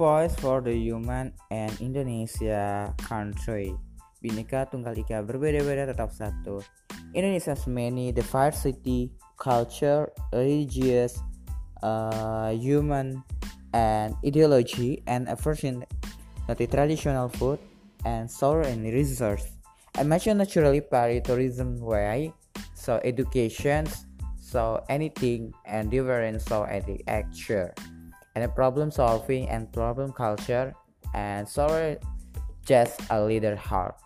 voice for the human and Indonesia country. Bhinneka Tunggal Ika berbeda-beda tetap satu. Indonesia's many diversity, culture, religious, uh, human, and ideology and aversion to the traditional food and sour and research. I mentioned naturally tourism way, so education, so anything and different so architecture and problem solving and problem culture and so just a leader heart